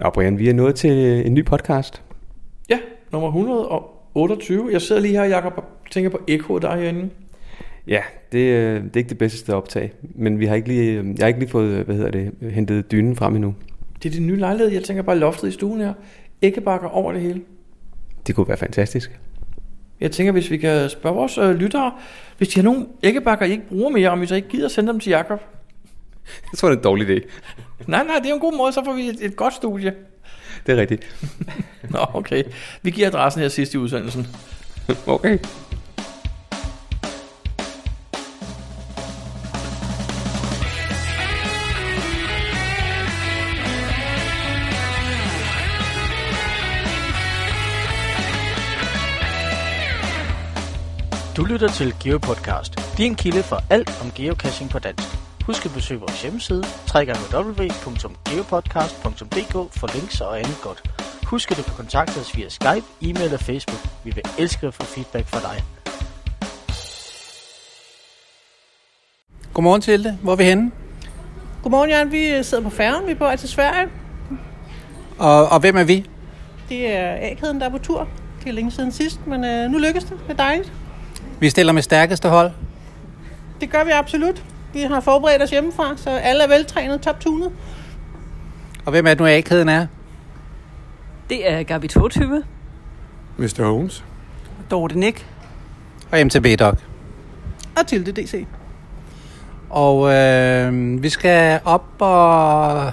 Nå Brian, vi er nået til en ny podcast. Ja, nummer 128. Jeg sidder lige her, Jacob, og tænker på ekkoet der herinde. Ja, det, øh, det er ikke det bedste sted at optage, men vi har ikke lige, øh, jeg har ikke lige fået, hvad hedder det, hentet dynen frem endnu. Det er det nye lejlighed. Jeg tænker bare loftet i stuen her. Æggebakker over det hele. Det kunne være fantastisk. Jeg tænker, hvis vi kan spørge vores øh, lyttere, hvis de har nogle æggebakker, I ikke bruger mere, om vi så ikke gider sende dem til Jacob. Jeg tror, det er en dårlig idé. Nej, nej, det er en god måde, så får vi et, et godt studie. Det er rigtigt. Nå, okay. Vi giver adressen her sidst i udsendelsen. Okay. Du lytter til GeoPodcast, din kilde for alt om geocaching på dansk. Husk at besøge vores hjemmeside, www.geopodcast.dk for links og andet godt. Husk at du kan kontakte os via Skype, e-mail og Facebook. Vi vil elske at få feedback fra dig. Godmorgen til det. Hvor er vi henne? Godmorgen, Jan. Vi sidder på færgen. Vi er på vej til Sverige. Og, og hvem er vi? Det er A-kæden, der er på tur. Det er længe siden sidst, men øh, nu lykkes det. Det er dejligt. Vi stiller med stærkeste hold. Det gør vi absolut. Vi har forberedt os hjemmefra, så alle er veltrænet, toptunet. Og hvem er det nu, A-kæden er? Det er Gabi 22. Mr. Holmes. Dorte Nick. Og MTB Doc. Og til det DC. Og øh, vi skal op og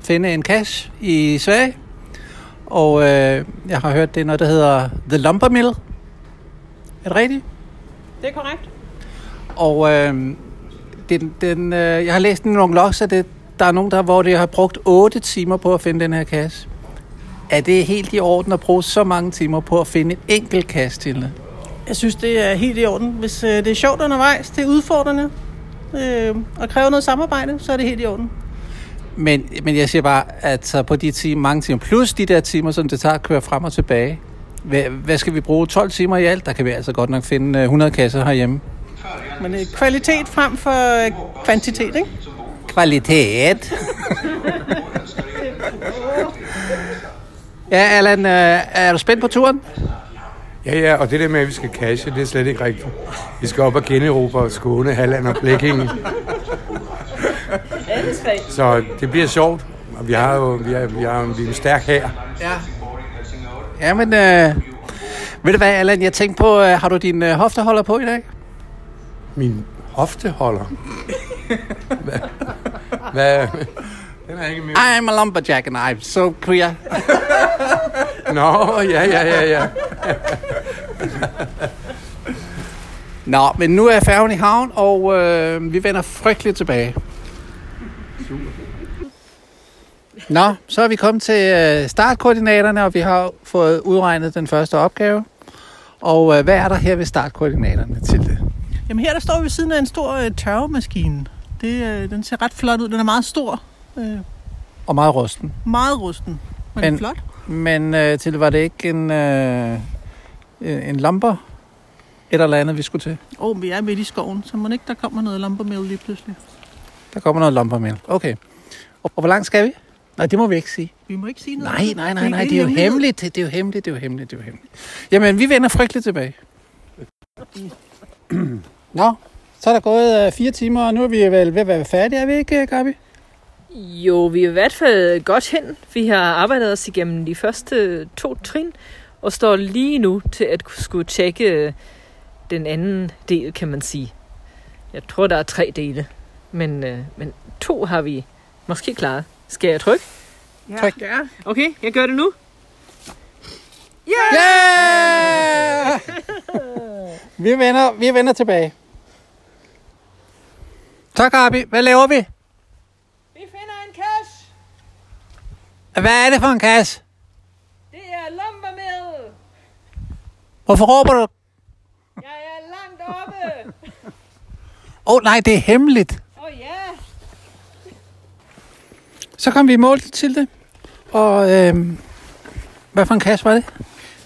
finde en cache i Sverige. Og øh, jeg har hørt, det er noget, der hedder The Lumber Mill. Er det rigtigt? Det er korrekt. Og øh, den, den, øh, jeg har læst i nogle logs, at det, der er nogen, der, hvor de har brugt 8 timer på at finde den her kasse. Er det helt i orden at bruge så mange timer på at finde en enkelt kasse til det? Jeg synes, det er helt i orden. Hvis øh, det er sjovt undervejs, det er udfordrende, øh, og kræver noget samarbejde, så er det helt i orden. Men, men jeg siger bare, at så på de timer, mange timer, plus de der timer, som det tager at køre frem og tilbage, hvad, hvad skal vi bruge? 12 timer i alt? Der kan vi altså godt nok finde øh, 100 kasser herhjemme. Men øh, kvalitet frem for øh, kvantitet, ikke? Kvalitet. ja, Allan, øh, er du spændt på turen? Ja, ja, og det der med, at vi skal cashe, det er slet ikke rigtigt. Vi skal op og generobre Skåne, Halland og Blækingen. Så det bliver sjovt. Og vi har jo vi er, vi er, vi er en stærk her. Ja. Ja, men øh, ved du hvad, Allan, jeg tænkte på, øh, har du din øh, hofteholder på i dag? Min hofteholder. Hvad? Hvad? Den er ikke. I'm a lumberjack and I'm so queer. Nå, ja, ja, ja, ja. Nå, men nu er færgen i havn, og øh, vi vender frygteligt tilbage. Nå, så er vi kommet til øh, startkoordinaterne, og vi har fået udregnet den første opgave. Og øh, hvad er der her ved startkoordinaterne til det? Jamen her der står vi ved siden af en stor øh, tørvemaskine. Det, øh, den ser ret flot ud. Den er meget stor. Øh, Og meget rusten. meget rusten. Men, Men- flot. Men øh, til var det ikke en, øh, en lamper et eller andet, vi skulle til? Åh, oh, vi er midt i skoven, så må ikke der kommer noget lampermel lige pludselig. Der kommer noget lamper med. Okay. Og, og hvor langt skal vi? Nej, det må vi ikke sige. Vi må ikke sige noget. Nej, nej, nej, nej, det er jo hemmeligt. Det er jo hemmeligt, det er jo hemmeligt, det er jo hemmeligt. Jamen, vi vender frygteligt tilbage. Nå, så er der gået øh, fire timer, og nu er vi vel ved at være færdige, er vi ikke, Gabi? Jo, vi er i hvert fald godt hen. Vi har arbejdet os igennem de første to trin, og står lige nu til at skulle tjekke den anden del, kan man sige. Jeg tror, der er tre dele, men, øh, men to har vi måske klaret. Skal jeg trykke? Tryk. Ja. Okay, jeg gør det nu. Yeah! vi, vender, vi vender tilbage. Så, Gabi, hvad laver vi? Vi finder en cash. Hvad er det for en kasse? Det er lampermel. Hvorfor råber du? Jeg er langt oppe. Åh, oh, nej, det er hemmeligt. Åh oh, ja. Så kom vi i mål til det. Og øhm, hvad for en kasse var det?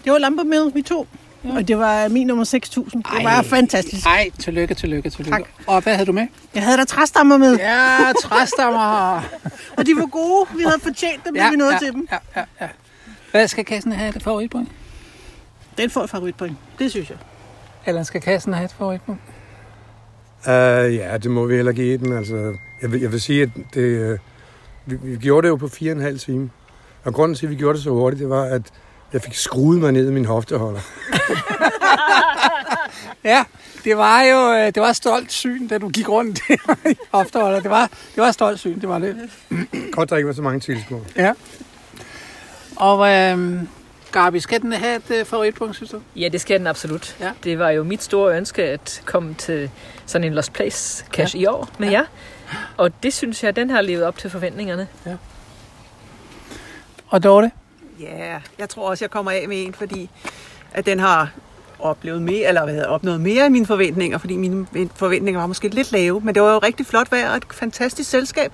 Det var lampermel, vi tog. Og det var min nummer 6000. Det var fantastisk. Ej, tillykke, tillykke, tillykke. Tak. Og hvad havde du med? Jeg havde der træstammer med, Ja, træstammer. og de var gode. Vi havde fortjent dem, da vi nåede ja, til dem. Ja, ja, ja. Hvad skal kassen have et favoritpunkt? Den får et favoritpoint. Det synes jeg. Eller skal kassen have et favoritpunkt? Uh, ja, det må vi heller give den. Altså, jeg, vil, jeg vil sige, at det, uh, vi, vi gjorde det jo på fire og en halv time. Og grunden til, at vi gjorde det så hurtigt, det var, at jeg fik skruet mig ned i min hofteholder. Ja, det var jo øh, det var et stolt syn, da du gik rundt i hofteholder. Det var, det var et stolt syn, det var det. Godt, der ikke var så mange tilskuere. Ja. Og øh, Gabi, skal den have et øh, favoritpunkt, synes du? Ja, det skal den absolut. Ja. Det var jo mit store ønske at komme til sådan en Lost Place cash ja. i år med ja. jer. Og det synes jeg, den har levet op til forventningerne. Og Dorte? Ja, jeg tror også, jeg kommer af med en, fordi at den har oplevet mere, eller hvad hedder, opnået mere end mine forventninger, fordi mine forventninger var måske lidt lave, men det var jo rigtig flot vejr og et fantastisk selskab.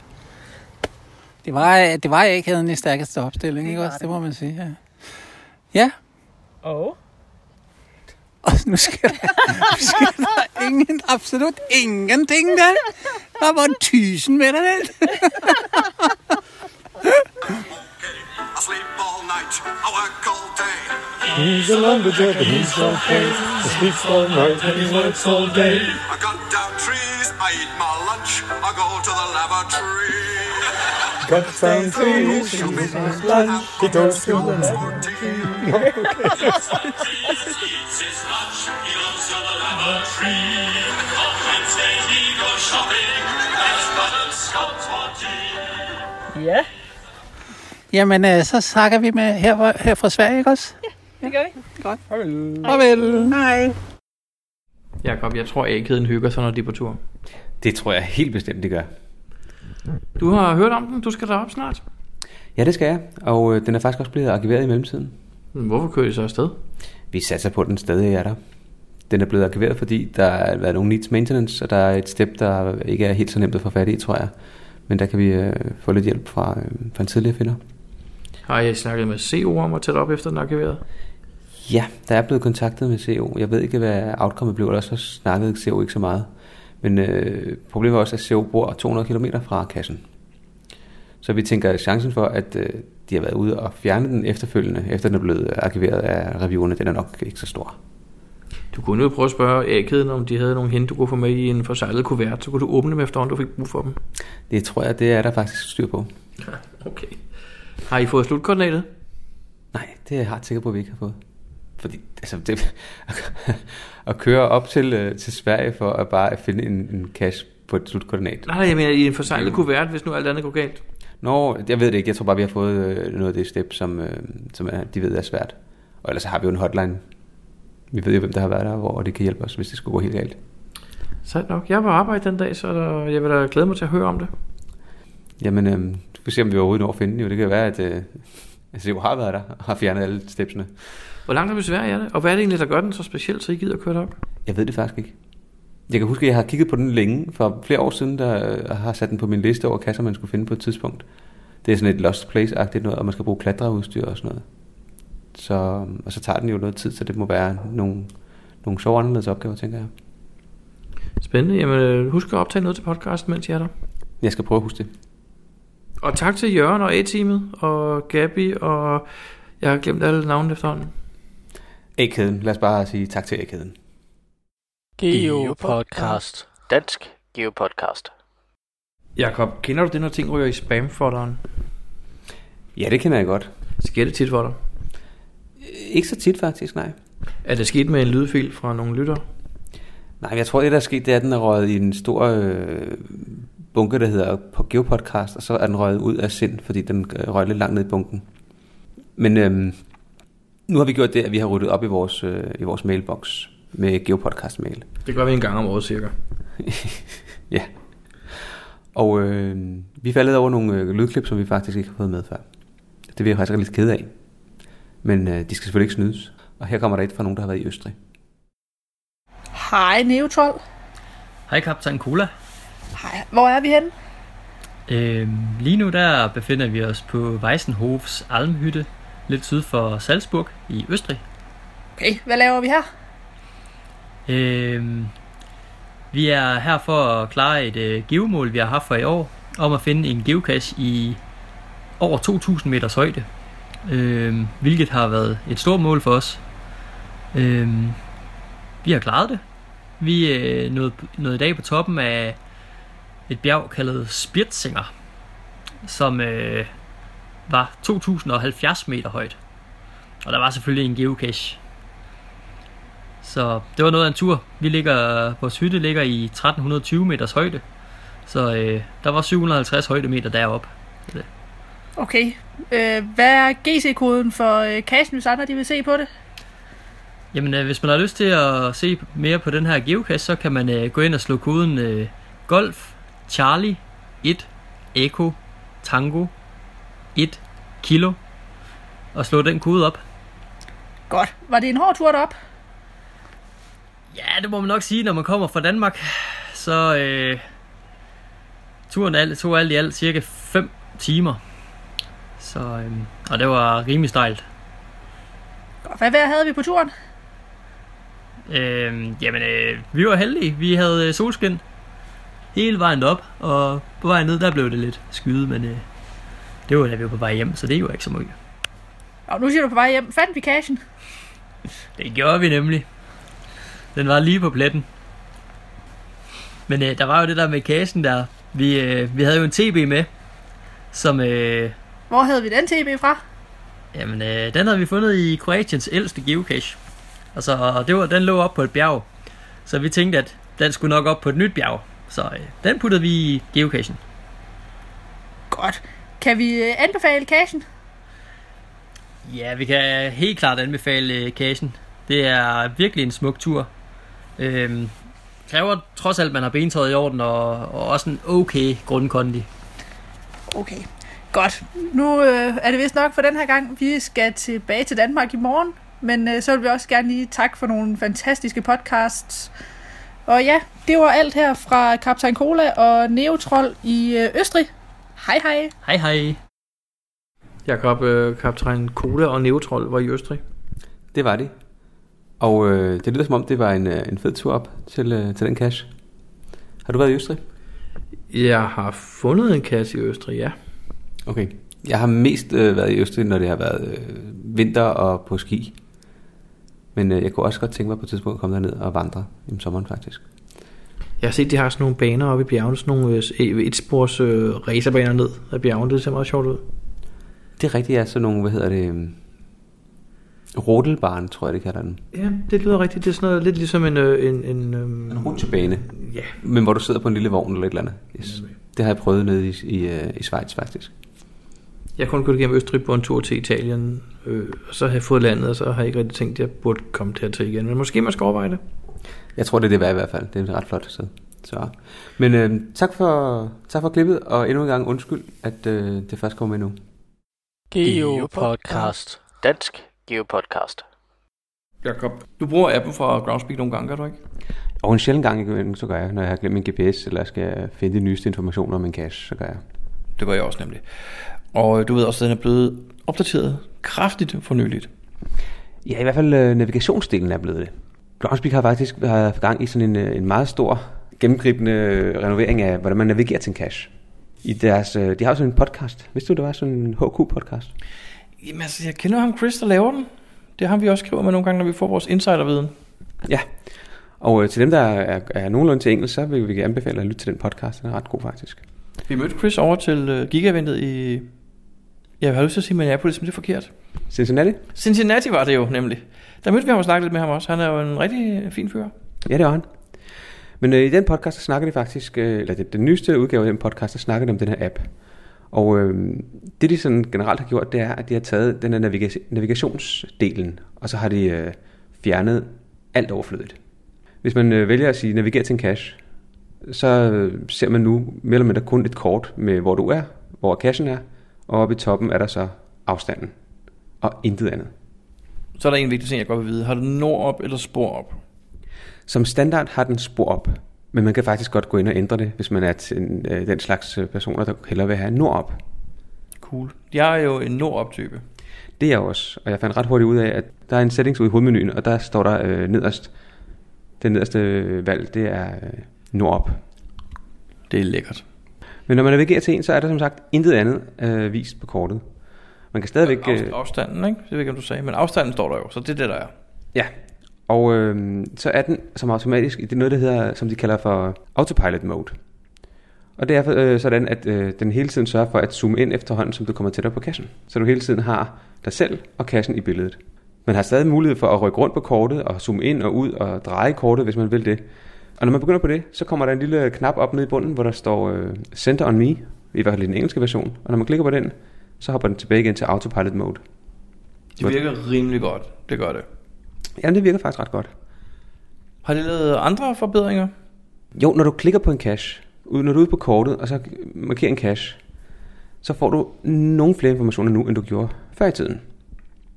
Det var, det var jeg ikke den stærkeste opstilling, ikke også? Det må man sige, ja. Ja, Og? og nu sker der, nu sker der ingen, absolut ingenting der. Der var en tysen med dig. I sleep all night, I work all day. He's a lumberjack and he's okay. He sleeps all night and he works all day. I cut down trees, I eat my lunch, I go to the lavatory. Got some trees, he eats his lunch, he goes to the Ja, Jamen, øh, så snakker vi med her, her fra Sverige, ikke også? det gør vi. Farvel. Hej. Jakob, jeg tror, A-kæden hygger sig, når de er på tur. Det tror jeg helt bestemt, det gør. Du har hørt om den. Du skal derop snart. Ja, det skal jeg. Og øh, den er faktisk også blevet arkiveret i mellemtiden. Men Hvorfor kører de så afsted? Vi satser på, at den stadig er der. Den er blevet arkiveret, fordi der har været nogle needs maintenance, og der er et step, der ikke er helt så nemt at få fat i, tror jeg. Men der kan vi øh, få lidt hjælp fra, øh, fra en tidligere finder. Har jeg snakket med CO om at tage op efter den er arkiveret? Ja, der er blevet kontaktet med CO. Jeg ved ikke, hvad outcome blev, ellers så snakkede CO ikke så meget. Men øh, problemet er også, at CO bor 200 km fra kassen. Så vi tænker, at chancen for, at øh, de har været ude og fjerne den efterfølgende, efter den er blevet arkiveret af reviewerne, den er nok ikke så stor. Du kunne jo prøve at spørge A-kæden, om de havde nogle hende, du kunne få med i en forsejlet kuvert. Så kunne du åbne dem efterhånden, du fik brug for dem. Det tror jeg, det er der faktisk styr på. Okay. Har I fået slutkoordinatet? Nej, det er jeg ret sikker på, at vi ikke har fået. Fordi altså, det, at køre op til, øh, til Sverige for at bare finde en, en cash på et slutkoordinat. Nej, jeg mener i en forsejlet kuvert, hvis nu alt andet går galt. Nå, jeg ved det ikke. Jeg tror bare, vi har fået øh, noget af det step, som, øh, som er, de ved er svært. Og ellers har vi jo en hotline. Vi ved jo, hvem der har været der, hvor de kan hjælpe os, hvis det skulle gå helt galt. Sejt nok. Jeg var arbejde den dag, så jeg vil da glæde mig til at høre om det. Jamen, øh, kan se, om vi overhovedet når at finde den. Jo, det kan være, at øh, altså, det har været der og har fjernet alle stepsene. Hvor langt er vi Sverige er det? Og hvad er det egentlig, der gør den så specielt, så I gider at køre derop? Jeg ved det faktisk ikke. Jeg kan huske, at jeg har kigget på den længe. For flere år siden, der øh, har sat den på min liste over kasser, man skulle finde på et tidspunkt. Det er sådan et Lost Place-agtigt noget, og man skal bruge klatreudstyr og sådan noget. Så, og så tager den jo noget tid, så det må være nogle, nogle sjove anderledes opgaver, tænker jeg. Spændende. Jamen, øh, husk at optage noget til podcasten, mens jeg er der. Jeg skal prøve at huske det. Og tak til Jørgen og A-teamet, og Gabi, og jeg har glemt alle navnene efterhånden. A-kæden. Lad os bare sige tak til A-kæden. Geopodcast. Dansk Geopodcast. Jakob, kender du det, når ting ryger i spamfolderen? Ja, det kender jeg godt. Sker det tit for dig? Ikke så tit faktisk, nej. Er det sket med en lydfil fra nogle lytter? Nej, jeg tror, det der er sket, det er, at den er røget i en stor øh, bunke, der hedder på Geopodcast, og så er den røget ud af sind, fordi den øh, røg lidt langt ned i bunken. Men øh, nu har vi gjort det, at vi har ryddet op i vores, øh, i vores mailbox med Geopodcast-mail. Det gør vi en gang om året cirka. ja. Og øh, vi faldet over nogle øh, lydklip, som vi faktisk ikke har fået med før. Det vil jeg faktisk lidt ked af. Men øh, de skal selvfølgelig ikke snydes. Og her kommer der et fra nogen, der har været i Østrig. Hej, Neutral. Hej kaptajn Cola. Hej. Hvor er vi henne? Øhm, lige nu der befinder vi os på Weissenhofs Almhytte, lidt syd for Salzburg i Østrig. Okay, hvad laver vi her? Øhm, vi er her for at klare et øh, geomål, vi har haft for i år, om at finde en geocache i over 2.000 meters højde, øhm, hvilket har været et stort mål for os. Øhm, vi har klaret det. Vi øh, nåede, nåede i dag på toppen af et bjerg kaldet Spirtsinger, som øh, var 2070 meter højt. Og der var selvfølgelig en geocache. Så det var noget af en tur. Vi ligger, vores hytte ligger i 1320 meters højde. Så øh, der var 750 højdemeter deroppe. Okay, øh, hvad er GC-koden for øh, cashen, hvis andre de vil se på det? Jamen, øh, hvis man har lyst til at se mere på den her geocache, så kan man øh, gå ind og slå koden øh, Golf Charlie 1 Echo Tango 1 Kilo og slå den kode op. Godt. Var det en hård tur derop? Ja, det må man nok sige, når man kommer fra Danmark. Så øh, turen alt, tog alt i alt cirka 5 timer. Så, øh, og det var rimelig stejlt. Godt. Hvad vejr havde vi på turen? Øh, jamen, øh, vi var heldige. Vi havde øh, solskin hele vejen op, og på vej ned, der blev det lidt skyde, men øh, det var da vi var på vej hjem, så det er jo ikke så meget. Og nu siger du på vej hjem. Fandt vi cashen? Det gjorde vi nemlig. Den var lige på pletten. Men øh, der var jo det der med kassen der. Vi, øh, vi havde jo en TB med, som... Øh, Hvor havde vi den TB fra? jamen, øh, den havde vi fundet i Kroatiens ældste geocache. Altså, og det var, den lå op på et bjerg. Så vi tænkte, at den skulle nok op på et nyt bjerg. Så øh, den puttede vi i geocachen. Godt. Kan vi øh, anbefale cashen? Ja, vi kan helt klart anbefale øh, cachen. Det er virkelig en smuk tur. Øhm, kræver trods alt, at man har bentøjet i orden og, og også en okay grundkondi. Okay. Godt. Nu øh, er det vist nok for den her gang. Vi skal tilbage til Danmark i morgen. Men øh, så vil vi også gerne lige takke for nogle fantastiske podcasts. Og ja, det var alt her fra Kaptajn Cola og Neotrol i øh, Østrig. Hej hej. Hej hej. Jakob, øh, kaptajn Cola og Neutral var i Østrig. Det var det. Og øh, det lyder som om, det var en, øh, en fed tur op til, øh, til den cache. Har du været i Østrig? Jeg har fundet en kasse i Østrig, ja. Okay. Jeg har mest øh, været i Østrig, når det har været øh, vinter og på ski. Men øh, jeg kunne også godt tænke mig på et tidspunkt at komme derned og vandre i sommeren faktisk. Jeg har set, de har sådan nogle baner oppe i bjergene, sådan nogle øh, et spors øh, racerbaner ned ad bjergene. Det ser meget sjovt ud. Det er rigtigt, ja. Sådan nogle, hvad hedder det... øh, Rodelbaren, tror jeg, det kalder den. Ja, det lyder rigtigt. Det er sådan noget lidt ligesom en... øh, en, en, øhm, En rutsjebane. Ja. Men hvor du sidder på en lille vogn eller et eller andet. Yes. Det har jeg prøvet nede i, i, øh, i Schweiz faktisk. Jeg kunne gå igennem Østrig på en tur til Italien, øh, og så har jeg fået landet, og så har jeg ikke rigtig tænkt, at jeg burde komme dertil igen. Men måske man skal overveje det. Jeg tror, det er det værd i hvert fald. Det er et ret flot sted. Så. Men øh, tak, for, tak for klippet, og endnu en gang undskyld, at øh, det først kommer med nu. Geopodcast. Dansk Geopodcast. Jakob, du bruger appen fra Groundspeak nogle gange, gør du ikke? Og en sjældent gang imellem, så gør jeg, når jeg har glemt min GPS, eller skal finde de nyeste informationer om min cache, så gør jeg. Det gør jeg også nemlig. Og øh, du ved også, at den er blevet opdateret kraftigt for nyligt. Ja, i hvert fald øh, navigationsdelen er blevet det. Groundspeak har faktisk har gang i sådan en, øh, en meget stor, gennemgribende øh, renovering af, hvordan man navigerer til en cache. I deres, øh, de har sådan en podcast. Vidste du, der var sådan en HQ-podcast? Jamen altså, jeg kender ham Chris, der laver den. Det har vi også skrevet med nogle gange, når vi får vores insiderviden. Ja, og øh, til dem, der er, er nogenlunde til engelsk, så vil vi anbefale at lytte til den podcast. Den er ret god faktisk. Vi mødte Chris over til uh, Gigaventet i... Jeg har lyst til at sige Minneapolis, men det er forkert. Cincinnati? Cincinnati var det jo nemlig. Der mødte vi ham og snakkede lidt med ham også. Han er jo en rigtig fin fyr. Ja, det var han. Men øh, i den podcast, der snakker de faktisk, øh, eller det, den nyeste udgave af den podcast, der snakker de om den her app. Og øh, det de sådan generelt har gjort, det er, at de har taget den her naviga- navigationsdelen, og så har de øh, fjernet alt overflødigt. Hvis man øh, vælger at sige navigere til en cache, så øh, ser man nu mere eller mindre kun et kort med, hvor du er, hvor cachen er, og oppe i toppen er der så afstanden, og intet andet. Så er der en vigtig ting, jeg godt vil vide. Har du nord op eller spor op? Som standard har den spor op, men man kan faktisk godt gå ind og ændre det, hvis man er til øh, den slags øh, personer, der hellere vil have nord op. Cool. Jeg er jo en nord op type. Det er jeg også, og jeg fandt ret hurtigt ud af, at der er en settings ude i hovedmenuen, og der står der øh, nederst, det nederste valg, det er øh, nordop. Det er lækkert. Men når man navigerer til en, så er der som sagt intet andet øh, vist på kortet. Man kan stadigvæk... Øh, Afst- afstanden, ikke? Det ved jeg ikke, om du sagde, men afstanden står der jo, så det er det, der er. Ja, og øh, så er den som automatisk, det er noget, der hedder, som de kalder for autopilot mode. Og det er øh, sådan, at øh, den hele tiden sørger for at zoome ind efterhånden, som du kommer tættere på kassen. Så du hele tiden har dig selv og kassen i billedet. Man har stadig mulighed for at rykke rundt på kortet og zoome ind og ud og dreje kortet, hvis man vil det. Og når man begynder på det, så kommer der en lille knap op nede i bunden, hvor der står øh, Center on Me, i hvert fald i den engelske version. Og når man klikker på den, så hopper den tilbage igen til autopilot mode. Det virker rimelig godt. Det gør det. Ja, det virker faktisk ret godt. Har de lavet andre forbedringer? Jo, når du klikker på en cache, når du er ude på kortet, og så markerer en cache, så får du nogle flere informationer nu, end du gjorde før i tiden.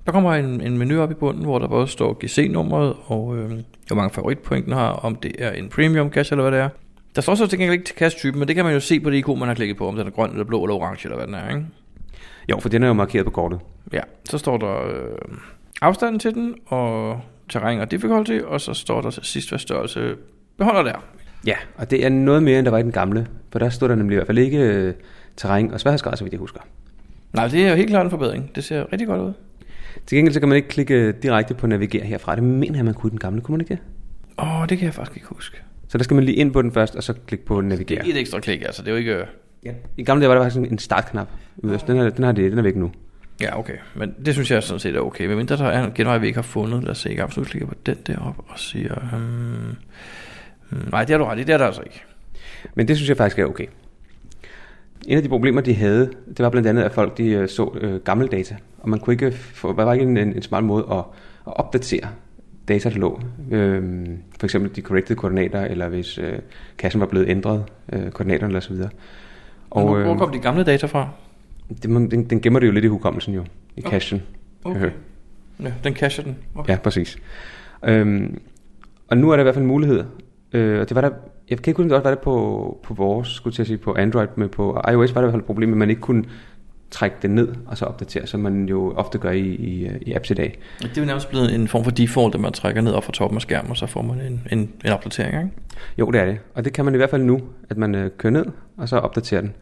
Der kommer en, en menu op i bunden, hvor der både står GC-nummeret og øh, hvor mange favoritpoint den har, om det er en premium cache eller hvad det er. Der står så til gengæld ikke til cache-typen, men det kan man jo se på det ikon, man har klikket på, om den er grøn eller blå eller orange eller hvad den er, ikke? Jo, for den er jo markeret på kortet. Ja, så står der øh, afstanden til den, og terræn og difficulty, og så står der til sidst, hvad størrelse beholder der. Ja, og det er noget mere, end der var i den gamle, for der stod der nemlig i hvert fald ikke øh, terræn og sværhedsgrad, så vidt jeg husker. Nej, det er jo helt klart en forbedring. Det ser rigtig godt ud. Til gengæld så kan man ikke klikke direkte på navigere herfra. Det mener jeg, man kunne i den gamle, kunne man ikke det? Åh, oh, det kan jeg faktisk ikke huske. Så der skal man lige ind på den først, og så klikke på navigere. Det er et ekstra klik, altså. Det er jo ikke... Ja. I gamle dage var der faktisk en startknap. Den, er, den, har det, den er væk nu. Ja, okay. Men det synes jeg sådan set er okay. Men mindre der er en genvej, vi ikke har fundet. Lad os se. Jeg absolut klikker på den derop og siger... Hmm, hmm, nej, det har du ret i. Det er der altså ikke. Men det synes jeg faktisk er okay. En af de problemer, de havde, det var blandt andet, at folk de øh, så øh, gamle data. Og man kunne ikke få, der var ikke en, en, smart måde at, at opdatere data, der lå. Øhm, for eksempel de corrected koordinater, eller hvis øh, kassen var blevet ændret, øh, koordinaterne eller så videre. Og, hvor, hvor kom de gamle data fra? Det, man- den, den gemmer det jo lidt i hukommelsen jo, i Okay. cachen. Okay. Ja, den cacher den. Okay. Ja, præcis. Øhm, og nu er der i hvert fald en mulighed. Øh, og det var der, jeg kan ikke huske, godt var det på, på vores, skulle jeg sige, på Android, men på iOS var der i hvert fald et problem, at man ikke kunne trække det ned og så opdatere, som man jo ofte gør i, i, i apps i dag. Det er jo nærmest blevet en form for default, at man trækker ned op fra toppen af skærmen, og så får man en, en, en opdatering, ikke? Jo, det er det. Og det kan man i hvert fald nu, at man øh, kører ned og så opdaterer den.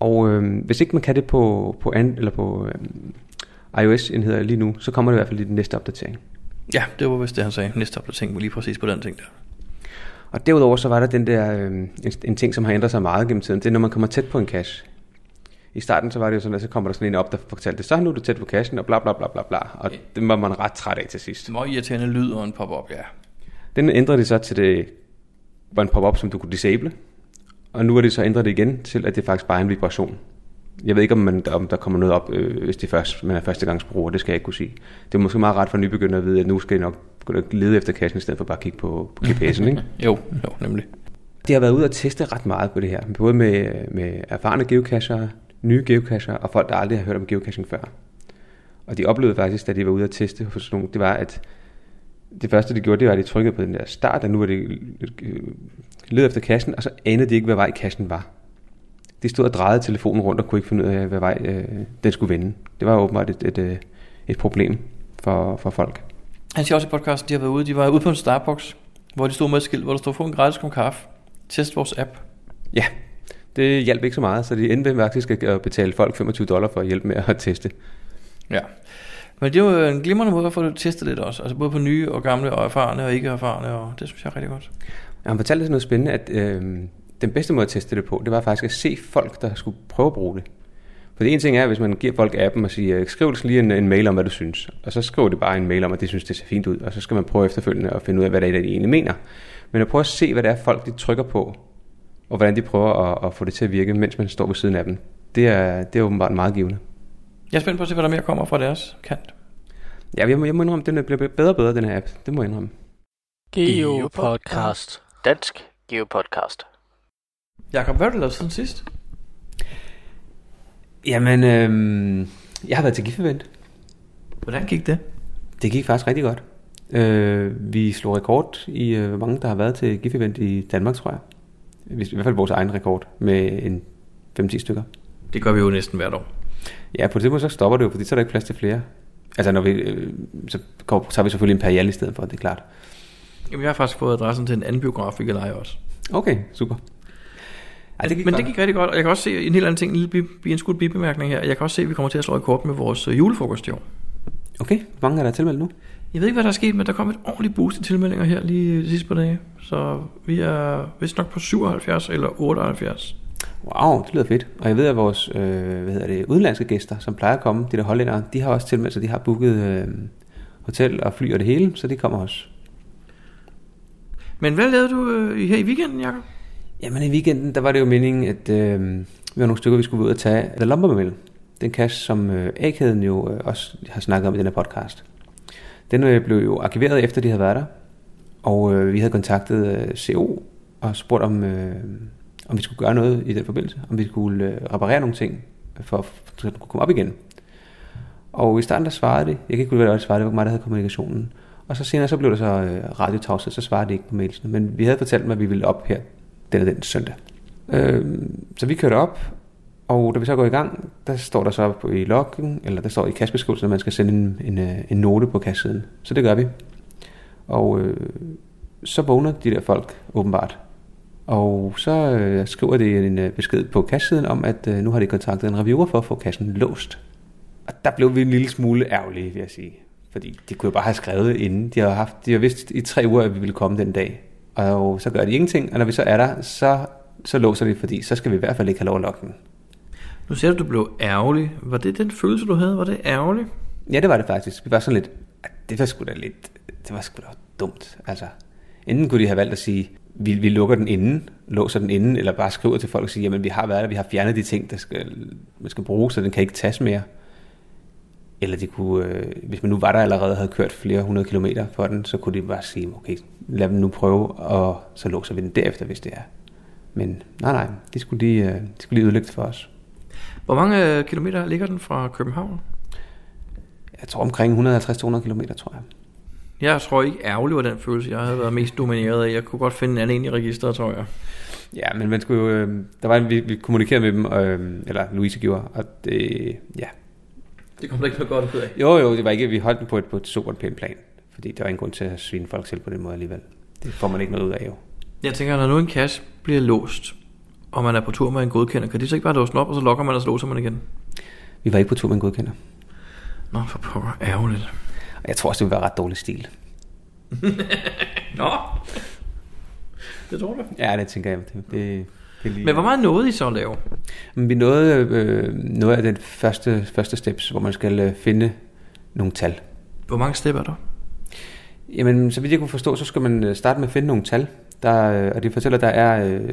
Og øh, hvis ikke man kan det på, på, an, eller på øh, iOS-enheder lige nu, så kommer det i hvert fald i den næste opdatering. Ja, det var vist det, han sagde. Næste opdatering var lige præcis på den ting der. Og derudover så var der den der, øh, en, en ting, som har ændret sig meget gennem tiden. Det er, når man kommer tæt på en cache. I starten så var det jo sådan, at så kommer der sådan en op, der fortalte, så nu er du tæt på cachen, og bla bla bla bla bla. Og det var man ret træt af til sidst. Meget irriterende lyd og en pop-up, ja. Den ændrede det så til, det var en pop-up, som du kunne disable. Og nu er det så ændret det igen til, at det faktisk bare er en vibration. Jeg ved ikke, om, man, om der kommer noget op, øh, hvis det først, man er førstegangsbruger. Det skal jeg ikke kunne sige. Det er måske meget ret for nybegynder at vide, at nu skal jeg nok begynde at lede efter kassen, i stedet for bare at kigge på, på GPS'en. Ikke? jo, jo, nemlig. De har været ude og teste ret meget på det her. Både med, med erfarne geocacher, nye geocacher og folk, der aldrig har hørt om geocaching før. Og de oplevede faktisk, da de var ude at teste hos nogen, det var, at det første, de gjorde, det var, at de trykkede på den der start, og nu var det øh, led efter kassen, og så anede de ikke, hvad vej kassen var. De stod og drejede telefonen rundt og kunne ikke finde ud af, hvad vej øh, den skulle vende. Det var åbenbart et, et, øh, et problem for, for folk. Han siger også i podcasten, de har været ude, de var ude på en Starbucks, hvor de stod med et skilt, hvor der stod, få en gratis kop kaffe. Test vores app. Ja, det hjalp ikke så meget, så de endte med faktisk at betale folk 25 dollar for at hjælpe med at teste. Ja. Men det er jo en glimrende måde at få det testet lidt også. Altså både på nye og gamle og erfarne og ikke erfarne, og det synes jeg er rigtig godt. Ja, han fortalte sådan noget spændende, at øh, den bedste måde at teste det på, det var faktisk at se folk, der skulle prøve at bruge det. For det ene ting er, hvis man giver folk appen og siger, skriv lige en, en mail om, hvad du synes. Og så skriver de bare en mail om, at de synes, det ser fint ud. Og så skal man prøve efterfølgende at finde ud af, hvad det er, de egentlig mener. Men at prøve at se, hvad det er, folk de trykker på, og hvordan de prøver at, at få det til at virke, mens man står ved siden af dem. Det er, det er åbenbart meget givende. Jeg er spændt på at se, hvad der mere kommer fra deres kant. Ja, jeg må, jeg må indrømme, at den bliver bedre og bedre, den her app. Det må jeg indrømme. Geopodcast. Dansk Geopodcast. Jakob, hvad har du lavet siden sidst? Jamen, øh, jeg har været til GIF-event. Hvordan gik det? Det gik faktisk rigtig godt. Øh, vi slog rekord i, øh, hvor mange der har været til GIF-event i Danmark, tror jeg. I hvert fald vores egen rekord med en 5-10 stykker. Det gør vi jo næsten hvert år. Ja, på det tidspunkt så stopper det jo, fordi så er der ikke plads til flere. Altså, når vi, øh, så tager vi selvfølgelig Imperial i stedet for, det er klart. Jamen, jeg har faktisk fået adressen til en anden biograf, vi kan lege også. Okay, super. Ej, det men godt. det gik rigtig godt, og jeg kan også se en helt anden ting, en lille bi, en skudt bibemærkning her. Jeg kan også se, at vi kommer til at slå rekord med vores øh, julefrokost i år. Okay, hvor mange er der tilmeldt nu? Jeg ved ikke, hvad der er sket, men der kom et ordentligt boost i tilmeldinger her lige de sidste par dage. Så vi er vist nok på 77 eller 78. Wow, det lyder fedt. Og jeg ved, at vores øh, hvad hedder det, udenlandske gæster, som plejer at komme, de der hollændere, de har også tilmeldt sig, de har booket øh, hotel og fly og det hele, så de kommer også. Men hvad lavede du øh, her i weekenden, Jacob? Jamen i weekenden, der var det jo meningen, at øh, vi var nogle stykker, vi skulle ud og tage The Lumbermill. Den cash, som øh, A-kæden jo øh, også har snakket om i den her podcast. Den øh, blev jo arkiveret efter de havde været der. Og øh, vi havde kontaktet øh, CO og spurgt om, øh, om vi skulle gøre noget i den forbindelse. Om vi skulle øh, reparere nogle ting, for at den kunne komme op igen. Og i starten der svarede det. Jeg kan ikke huske, hvad det var, svarede. Det var mig, der havde kommunikationen. Og så senere så blev det så øh, radiotavset, så svarede det ikke på mailsene. Men vi havde fortalt dem, at vi ville op her den og den søndag. Øh, så vi kørte op, og da vi så går i gang, der står der så på i loggen, eller der står i kastbeskrivelsen, at man skal sende en, en, øh, en note på kassiden. Så det gør vi. Og øh, så vågner de der folk åbenbart. Og så øh, skriver de en øh, besked på kassiden om, at øh, nu har de kontaktet en reviewer for at få kassen låst. Og der blev vi en lille smule ærgerlige, vil jeg sige. Fordi de kunne jo bare have skrevet inden. De har, haft, de har vidst i tre uger, at vi ville komme den dag. Og så gør de ingenting, og når vi så er der, så, så låser de, fordi så skal vi i hvert fald ikke have lov at lokke den. Nu siger du, at du blev ærgerlig. Var det den følelse, du havde? Var det ærgerligt? Ja, det var det faktisk. Vi var sådan lidt, "Ah, det var sgu da lidt, det var sgu da dumt. Altså, enten kunne de have valgt at sige, vi, vi lukker den inden, låser den inden, eller bare skriver til folk og siger, jamen vi har været der, vi har fjernet de ting, der skal, man skal bruge, så den kan ikke tages mere. Eller de kunne, øh, hvis man nu var der allerede og havde kørt flere hundrede kilometer for den, så kunne de bare sige, okay, lad dem nu prøve, og så låser vi den derefter, hvis det er. Men nej, nej, det skulle de, øh, de skulle lige udlægge for os. Hvor mange øh, kilometer ligger den fra København? Jeg tror omkring 150-200 kilometer, tror jeg. Jeg tror ikke ærgerligt var den følelse, jeg havde været mest domineret af. Jeg kunne godt finde en anden i registeret, tror jeg. Ja, men man skulle jo, øh, der var en, vi, vi kommunikerede med dem, øh, eller Louise gjorde, og det, ja. Det kom der ikke noget godt ud af. Jo, jo, det var ikke, vi holdt den på et, på et super pænt plan, fordi der var ingen grund til at svine folk selv på den måde alligevel. Det får man ikke noget ud af jo. Jeg tænker, når nu en cash bliver låst, og man er på tur med en godkender, kan de så ikke bare låse den op, og så lokker man, og så låser man igen? Vi var ikke på tur med en godkender. Nå, for pokker, ærgerligt. Og jeg tror også, det ville være ret dårlig stil. Nå, det tror du. Ja, det tænker jeg. Det, det, Men hvor meget nåede I så at lave? Men vi nåede øh, noget af den første, første steps, hvor man skal øh, finde nogle tal. Hvor mange step er der? Jamen, så vidt jeg kunne forstå, så skal man øh, starte med at finde nogle tal. Der, øh, og de fortæller, at der er øh,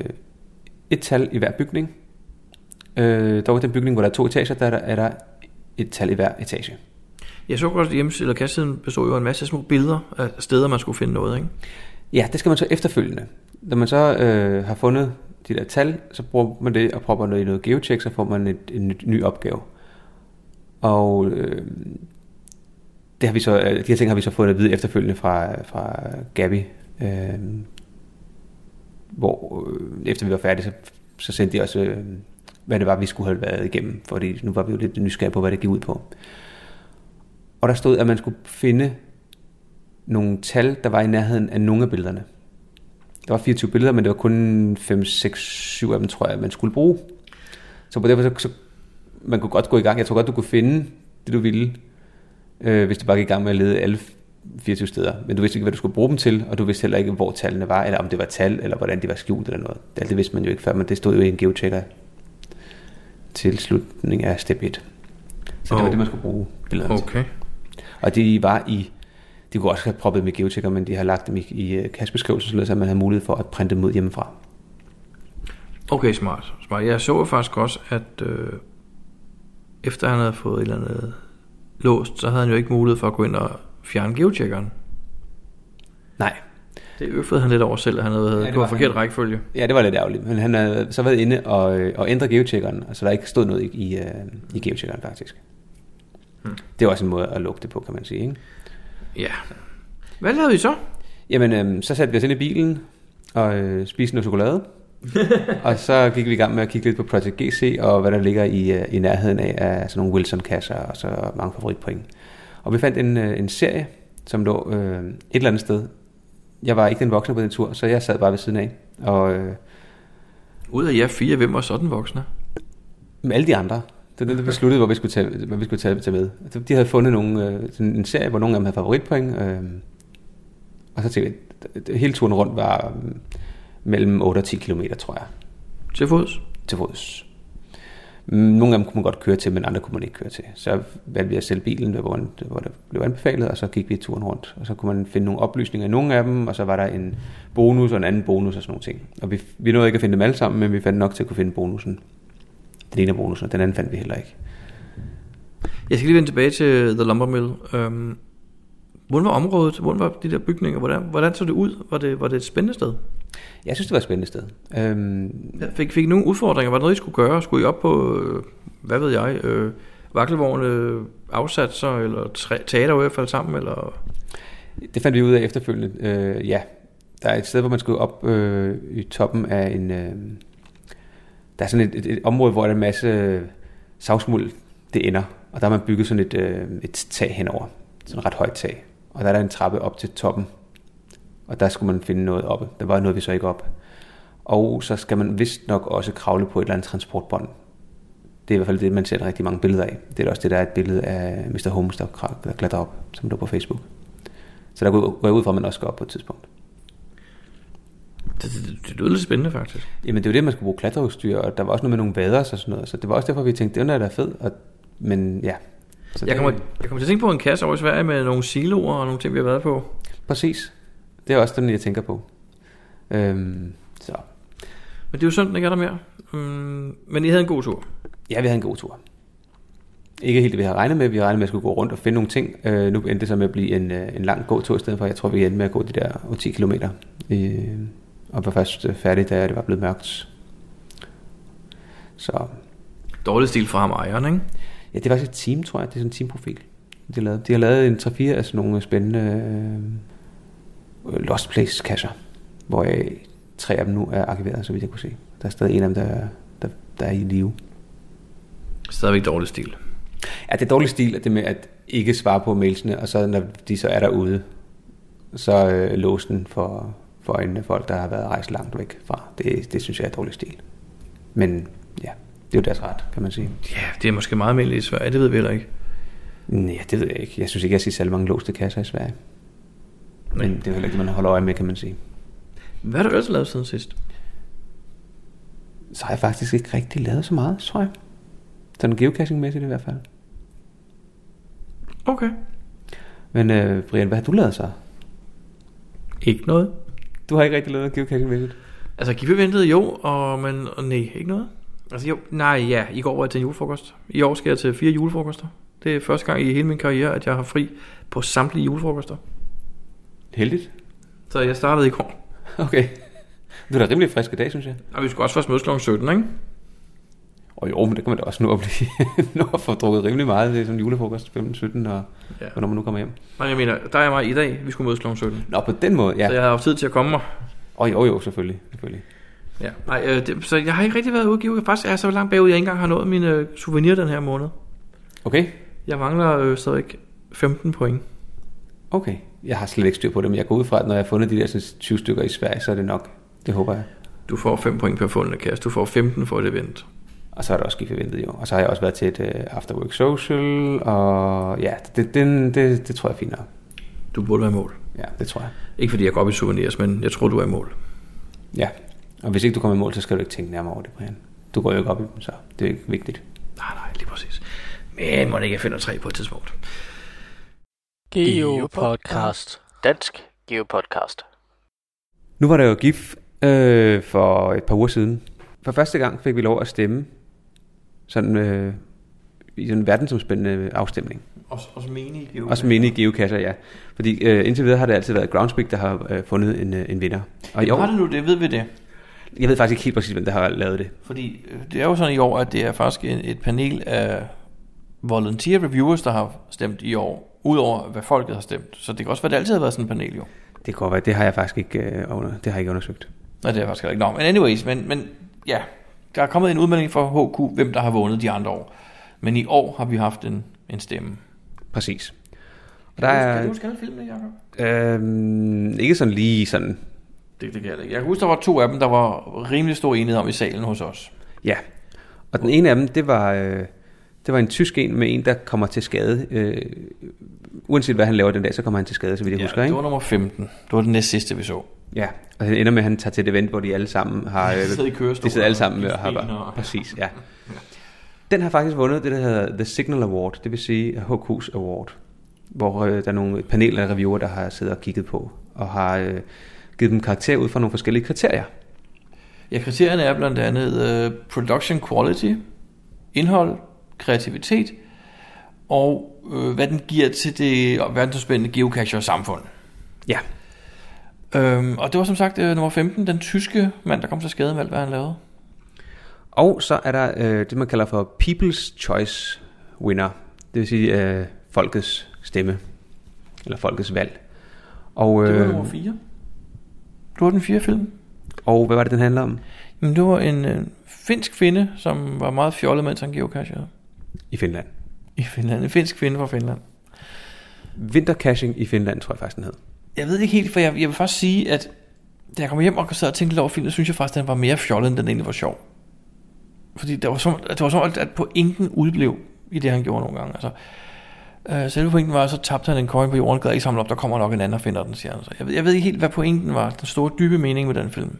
et tal i hver bygning. Øh, dog i den bygning, hvor der er to etager, der er der, er der et tal i hver etage. Jeg så godt, at hjemmesiden eller kastsiden bestod jo af en masse små billeder af steder, man skulle finde noget, ikke? Ja, det skal man så efterfølgende. Når man så øh, har fundet de der tal, så bruger man det og propper noget i noget geocheck, så får man et, en ny, ny opgave. Og øh, det har vi så, øh, de her ting har vi så fået at vide efterfølgende fra, fra Gabi, øh, hvor øh, efter vi var færdige, så, så sendte de også, øh, hvad det var, vi skulle have været igennem, fordi nu var vi jo lidt nysgerrige på, hvad det gik ud på. Og der stod, at man skulle finde nogle tal, der var i nærheden af nogle af billederne. Der var 24 billeder, men det var kun 5, 6, 7 af dem, tror jeg, man skulle bruge. Så på derfor, så, så man kunne godt gå i gang. Jeg tror godt, du kunne finde det, du ville, øh, hvis du bare gik i gang med at lede alle 24 steder. Men du vidste ikke, hvad du skulle bruge dem til, og du vidste heller ikke, hvor tallene var, eller om det var tal, eller hvordan de var skjult eller noget. Alt det vidste man jo ikke før, men det stod jo i en geochecker til slutningen af step 1. Så det var det, man skulle bruge billederne til. Okay. Og de var i, de kunne også have proppet med geochecker, men de har lagt dem i, i øh, kastbeskrivelsen, at man har mulighed for at printe dem ud hjemmefra. Okay, smart. smart. Jeg så faktisk også, at øh, efter han havde fået et eller andet låst, så havde han jo ikke mulighed for at gå ind og fjerne geocheckeren. Nej. Det øffede han lidt over selv, at han havde Ja, det var forkert han. rækkefølge. Ja, det var lidt ærgerligt, men han havde så været inde og, øh, og ændre geocheckeren, så der ikke stod noget i, i, øh, i geocheckeren faktisk. Hmm. Det er også en måde at lukke det på, kan man sige. Ikke? Ja. Hvad lavede I så? Jamen, øh, så satte vi os ind i bilen og øh, spiste noget chokolade. og så gik vi i gang med at kigge lidt på Project GC og hvad der ligger i, øh, i nærheden af, af sådan nogle Wilson-kasser og så mange favoritpoint. Og vi fandt en, øh, en serie, som lå øh, et eller andet sted. Jeg var ikke den voksne på den tur, så jeg sad bare ved siden af. Og øh, Ud af jer fire, hvem var sådan voksne? med alle de andre, det var det, besluttede, hvor vi skulle tage, hvad vi skulle tage, tage med. Altså, De havde fundet nogle, øh, en serie, hvor nogle af dem havde favoritpoint. Øh, og så tænkte jeg, hele turen rundt var øh, mellem 8 og 10 km, tror jeg. Til fods? Til fods. Mm, Nogle af dem kunne man godt køre til, men andre kunne man ikke køre til. Så valgte vi at sælge bilen, hvor, hvor det blev anbefalet, og så gik vi turen rundt. Og så kunne man finde nogle oplysninger i nogle af dem, og så var der en bonus og en anden bonus og sådan nogle ting. Og vi, vi nåede ikke at finde dem alle sammen, men vi fandt nok til at kunne finde bonusen. Den ene af bonusen, og den anden fandt vi heller ikke. Jeg skal lige vende tilbage til The Lumber Mill. Øhm, hvordan var området? Hvordan var de der bygninger? Hvordan, hvordan så det ud? Var det, var det et spændende sted? Jeg synes, det var et spændende sted. Øhm, Jeg fik, fik nogle udfordringer? Var der noget, I skulle gøre? Skulle I op på, øh, hvad ved jeg, øh, vakkelvogne, afsatser, eller træ- teater i hvert fald sammen? Eller? Det fandt vi ud af efterfølgende. Øh, ja, der er et sted, hvor man skal op øh, i toppen af en... Øh, der er sådan et, et, et område, hvor der er en masse øh, savsmuld, det ender. Og der har man bygget sådan et, øh, et tag henover. Sådan et ret højt tag. Og der er der en trappe op til toppen. Og der skulle man finde noget oppe. Der var noget, vi så ikke op. Og så skal man vist nok også kravle på et eller andet transportbånd. Det er i hvert fald det, man ser rigtig mange billeder af. Det er også det, der er et billede af Mr. Holmes, der, klatrer op, som lå på Facebook. Så der går går jeg ud fra, at man også skal op på et tidspunkt. Det, det, det lyder lidt spændende, faktisk. Jamen det er jo det, man skulle bruge klatreudstyr, og der var også noget med nogle vaders og sådan noget. Så det var også derfor, vi tænkte, den er da fed. Og, men ja. Så Jeg det- kommer, jeg kommer til at tænke på en kasse over i Sverige med nogle siloer og nogle ting, vi har været på. Præcis. Det er også den, jeg tænker på. Øhm, så. Men det er jo sådan, den ikke er der mere. Mm, men I havde en god tur. Ja, vi havde en god tur. Ikke helt det, vi havde regnet med. Vi regnet med, at skulle gå rundt og finde nogle ting. Øh, nu endte det så med at blive en, øh, en lang gåtur i stedet for. Jeg tror, vi endte med at gå de der 10 km. Øh, og var først færdig, da det var blevet mørkt. Så Dårlig stil fra ham ejeren, ikke? Ja, det var faktisk et team, tror jeg. Det er sådan en teamprofil, de har lavet. De har lavet en 3-4 af sådan nogle spændende øh, Lost Place kasser, hvor øh, tre af dem nu er arkiveret, så vidt jeg kunne se. Der er stadig en af dem, der, er- der, der er i live. Stadigvæk dårlig stil. Ja, det er dårlig stil, det med at ikke svare på mailsene, og så når de så er derude, så øh, låse den for, for øjnene af folk, der har været rejst langt væk fra. Det, det synes jeg er dårlig stil. Men ja, det er jo deres ret, kan man sige. Ja, det er måske meget almindeligt i Sverige, det ved vi heller ikke. Nej, det ved jeg ikke. Jeg synes ikke, jeg ser særlig mange låste kasser i Sverige. Men det er jo heller ikke det, man holder øje med, kan man sige. Hvad har du ellers lavet siden sidst? Så har jeg faktisk ikke rigtig lavet så meget, tror jeg. Sådan geocaching-mæssigt i hvert fald. Okay. Men øh, Brian, hvad har du lavet så? Ikke noget. Du har ikke rigtig lavet geocaching-mæssigt? Altså, Gippe ventede jo, og, men og nej, ikke noget. Altså jo, nej, ja, i går var jeg til en julefrokost. I år skal jeg til fire julefrokoster. Det er første gang i hele min karriere, at jeg har fri på samtlige julefrokoster. Heldigt. Så jeg startede i går. Okay. Du er da rimelig frisk i dag, synes jeg. Og vi skulle også først mødes kl. 17, ikke? Og jo, men det kan man da også nå at, blive, nå at få drukket rimelig meget. Det er sådan julefrokost 15-17, og Ja. hvornår man nu kommer hjem. Nej, jeg mener, der er mig i dag, vi skulle mødes kl. 17. Nå, på den måde, ja. Så jeg har haft tid til at komme mig. Og jo, jo, selvfølgelig. selvfølgelig. Ja. Nej, øh, det, så jeg har ikke rigtig været at give. Faktisk er jeg så langt bagud, jeg ikke engang har nået mine øh, souvenir den her måned. Okay, Jeg mangler øh, stadig 15 point. okay. Jeg har slet ikke styr på det, men jeg går ud fra, at når jeg har fundet de der sådan 20 stykker i Sverige, så er det nok. Det håber jeg. Du får 5 point per fundne kasse. Du får 15 for et event. Og så er der også forventet jo. Og så har jeg også været til et uh, After Work Social, og ja, det, det, det, det tror jeg er fint nok. Du burde være i mål. Ja, det tror jeg. Ikke fordi jeg går op i souvenirs, men jeg tror, du er i mål. Ja, og hvis ikke du kommer i mål, så skal du ikke tænke nærmere over det, Brian. Du går jo ikke op i dem, så det er ikke vigtigt. Nej, nej, lige præcis. Men må ikke jeg finder tre på et tidspunkt. Geopodcast. Dansk Geopodcast. Nu var der jo GIF øh, for et par uger siden. For første gang fik vi lov at stemme sådan, øh, i sådan en verdensomspændende afstemning. Også, også menige geocacher. Også menige geocacher, ja. Fordi øh, indtil videre har det altid været Groundspeak, der har øh, fundet en, øh, en vinder. Og i år, Var det nu det? Ved vi det? jeg ved faktisk ikke helt præcis, hvem der har lavet det. Fordi øh, det er jo sådan i år, at det er faktisk et panel af volunteer reviewers, der har stemt i år, udover hvad folket har stemt. Så det kan også være, at det altid har været sådan et panel jo. Det kan godt være, det har jeg faktisk ikke, øh, under, det har jeg ikke undersøgt. Nej, det er faktisk heller ikke. Nå, men anyways, men, men ja, der er kommet en udmelding fra HQ, hvem der har vundet de andre år. Men i år har vi haft en, en stemme. Præcis. Og der Kan du er, huske alle filmene, Jacob? øhm, ikke sådan lige sådan, Det, det kan jeg ikke. Jeg kan huske, der var to af dem, der var rimelig stor enighed om i salen hos os. ja. Og den ene af dem, det var, øh, det var en tysk en med en, der kommer til skade. Øh, uanset hvad han laver den dag, så kommer han til skade, så vidt jeg Ja, husker, det ikke? var nummer 15. Det var den næste sidste, vi så. Ja, og det ender med, at han tager til et event, hvor de alle sammen har... De sidder i kørestol de sidder alle sammen med og har og- Præcis, ja. Den har faktisk vundet det, der hedder The Signal Award, det vil sige HQ's Award, hvor øh, der er nogle et panel af reviewer, der har siddet og kigget på, og har øh, givet dem karakter ud fra nogle forskellige kriterier. Ja, kriterierne er blandt andet uh, production quality, indhold, kreativitet, og uh, hvad den giver til det verdensomspændende geocacher-samfund. Ja. Øhm, og det var som sagt uh, nummer 15, den tyske mand, der kom til skade med alt, hvad han lavede. Og så er der øh, det, man kalder for People's Choice Winner, det vil sige øh, folkets stemme, eller folkets valg. Og, Det var øh, nummer 4. Det var den fjerde film. og hvad var det, den handler om Jamen, det var en øh, finsk kvinde, som var meget fjollet, mens han geocachede. i Finland? I Finland. En finsk kvinde fra Finland. Vintercaching i Finland, tror jeg faktisk, den hed. Jeg ved ikke helt, for jeg, jeg vil faktisk sige, at da jeg kom hjem og sad og tænkte lidt over filmen, synes jeg faktisk, at den var mere fjollet, end den egentlig var sjov. Fordi det var som, det var som at pointen udblev i det, han gjorde nogle gange. Altså, øh, selve pointen var, så tabte han en coin på jorden, gad ikke samle op, der kommer nok en anden og finder den, siger han. Så jeg, ved, jeg ved ikke helt, hvad pointen var, den store dybe mening med den film.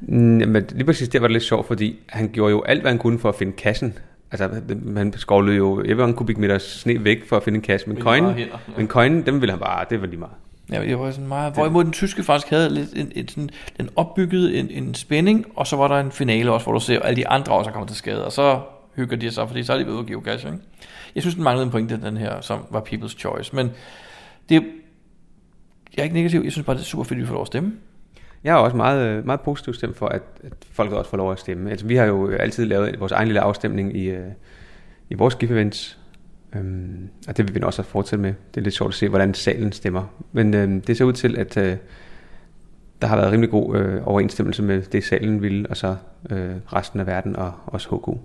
Mm, Men lige præcis der var det lidt sjovt, fordi han gjorde jo alt, hvad han kunne for at finde kassen. Altså, man skovlede jo, jeg ved, en kubikmeter sne væk for at finde en kasse. Men Med coin, meget hænder, ja. men coin, dem ville han bare, det var lige meget. Ja, det var sådan meget, hvorimod den tyske faktisk havde lidt en, en, sådan, den opbyggede en, en spænding, og så var der en finale også, hvor du ser alle de andre også er kommet til skade, og så hygger de sig, fordi så er de ved at geocache, ikke? Jeg synes, den manglede en pointe, den her, som var People's Choice, men det er, jeg er ikke negativ, jeg synes bare, det er super fedt, at vi får lov at stemme. Jeg er også meget, øh, meget positivt stemt for, at, at folk også får lov at stemme. Altså, vi har jo altid lavet vores egen lille afstemning i, øh, i vores GIF-events, øhm, og det vil vi også fortsætte med. Det er lidt sjovt at se, hvordan salen stemmer. Men øh, det ser ud til, at øh, der har været rimelig god øh, overensstemmelse med det, salen ville, og så øh, resten af verden og også HQ.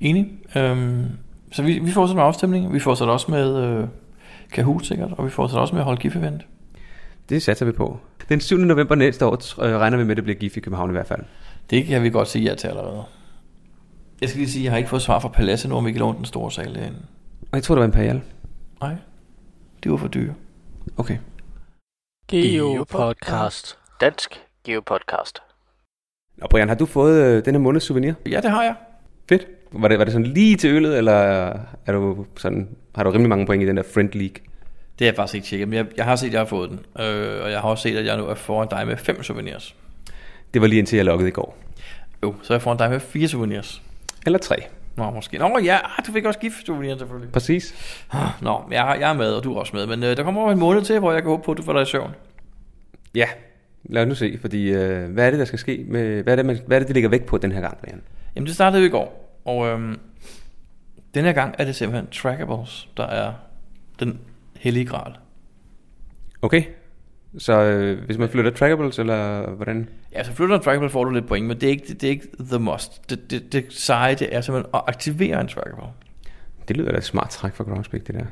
Enig. Øhm, så vi, vi fortsætter med afstemning, vi fortsætter også med øh, Kahoot sikkert, og vi fortsætter også med at holde GIF-event. Det satser vi på. Den 7. november næste år øh, regner vi med, at det bliver GIF i København i hvert fald. Det kan vi godt sige ja til allerede. Jeg skal lige sige, at jeg har ikke fået svar fra om vi kan låne den store sal derinde. Og jeg tror, det var Imperial. Nej, det var for dyre. Okay. Geopodcast. Dansk Geopodcast. Og Brian, har du fået øh, den her måneds souvenir? Ja, det har jeg. Fedt. Var det, var det sådan lige til øllet, eller er du sådan, har du rimelig mange point i den der Friend League? Det har jeg faktisk ikke tjekket, men jeg, jeg har set, at jeg har fået den. Øh, og jeg har også set, at jeg nu er foran dig med fem souvenirs. Det var lige indtil jeg loggede i går. Jo, så er jeg foran dig med fire souvenirs. Eller tre. Nå, måske. Nå ja, ah, du fik også gift souvenir selvfølgelig. Præcis. Nå, jeg, jeg er med, og du er også med. Men øh, der kommer over en måned til, hvor jeg kan håbe på, at du får dig i søvn. Ja, lad os nu se, fordi øh, hvad er det, der skal ske? Med, hvad, er det, man, hvad er det, de ligger væk på den her gang, Brian? Jamen, det startede jo i går. Og øhm, den her gang er det simpelthen trackables, der er den hellige gral. Okay, så øh, hvis man flytter trackables, eller hvordan? Ja, så flytter en trackable, får du lidt point, men det er ikke, det, det er ikke the must. Det, det, det seje, det er simpelthen at aktivere en trackable. Det lyder da et smart træk for Groundspeak, det der.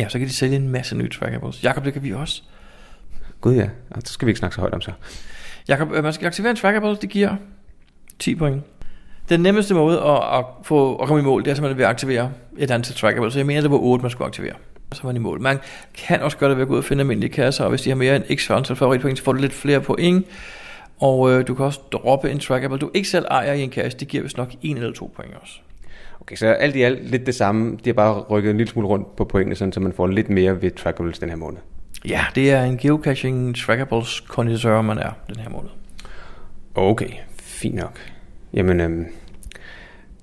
Ja, så kan de sælge en masse nye trackables. Jakob, det kan vi også. Gud ja, og så skal vi ikke snakke så højt om så. Jakob, øh, man skal aktivere en trackable, det giver 10 point. Den nemmeste måde at, at, få, at komme i mål, det er simpelthen ved at aktivere et antal trackable. Så jeg mener, det var 8, man skulle aktivere. Så er man i mål. Man kan også gøre det ved at gå ud og finde almindelige kasser, og hvis de har mere end x antal favoritpoint, så får du lidt flere point. Og øh, du kan også droppe en trackable, du ikke selv ejer i en kasse. Det giver vist nok en eller to point også. Okay, så alt i alt lidt det samme. De har bare rykket en lille smule rundt på pointene, sådan, så man får lidt mere ved trackables den her måned. Ja, det er en geocaching trackables connoisseur, man er den her måned. Okay, fint nok. Jamen, øhm,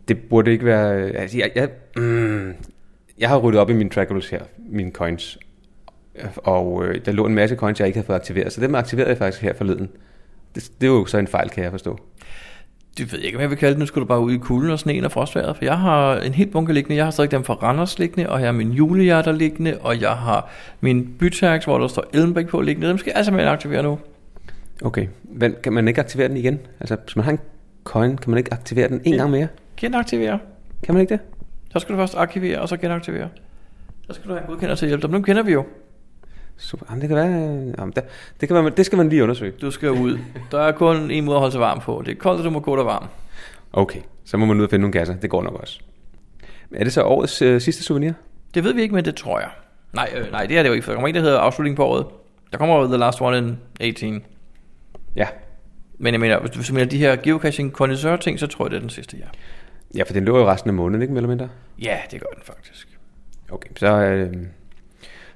det burde ikke være... Altså, jeg, jeg, mm, jeg har ryddet op i mine trackables her, mine coins. Og øh, der lå en masse coins, jeg ikke havde fået aktiveret. Så dem aktiverede jeg faktisk her forleden. Det, det var jo så en fejl, kan jeg forstå. Det ved jeg ikke, hvad jeg vil kalde det. Nu skulle du bare ud i kulden og sneen og frostvejret. For jeg har en helt bunke liggende. Jeg har stadig dem fra Randers liggende, og jeg har min julehjerter liggende, og jeg har min bytags, hvor der står Ellenbæk på liggende. Dem skal jeg altså med aktivere nu. Okay, men kan man ikke aktivere den igen? Altså, hvis man har en coin, kan man ikke aktivere den en gang mere? Genaktivere. Kan man ikke det? Så skal du først aktivere, og så genaktivere. Så skal du have en godkender til at hjælpe dig. Dem kender vi jo. Super. Jamen, det kan være, øh, jamen, det, det, kan være, det skal man lige undersøge. Du skal ud. Der er kun en måde at holde sig varm på. Det er koldt, og du må gå der varm. Okay, så må man ud og finde nogle kasser. Det går nok også. Er det så årets øh, sidste souvenir? Det ved vi ikke, men det tror jeg. Nej, øh, nej det er det jo ikke. For der kommer en, der hedder afslutning på året. Der kommer jo The Last One in 18. Ja. Men jeg mener, hvis du, mener de her geocaching connoisseur ting, så tror jeg, det er den sidste, ja. Ja, for den lå jo resten af måneden, ikke mere eller mindre? Ja, det gør den faktisk. Okay, så øh,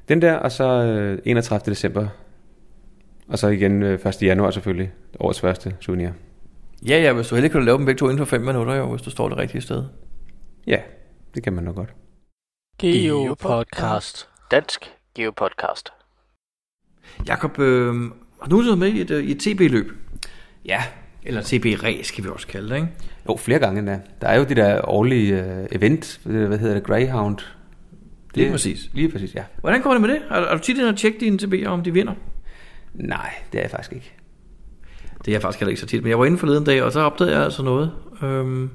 den der, og så øh, 31. december. Og så igen øh, 1. januar selvfølgelig. Årets første souvenir. Ja, ja, hvis du heller kan du lave dem begge to inden for 5 minutter, jo, hvis du står det rigtige sted. Ja, det kan man nok godt. Geopodcast. Dansk Geopodcast. Jakob, øh, har du været med i et, øh, i et TB-løb? Ja. Eller TB-ræs, skal vi også kalde det, ikke? Jo, flere gange endda. Der er jo det der årlige øh, event, øh, hvad hedder det, Greyhound. Det, Lige præcis. Lige præcis, ja. Hvordan går det med det? Er, er du tit inde og tjekke dine TB'er, om de vinder? Nej, det er jeg faktisk ikke. Det er jeg faktisk heller ikke så tit, men jeg var inde forleden dag, og så opdagede jeg altså noget. Øhm,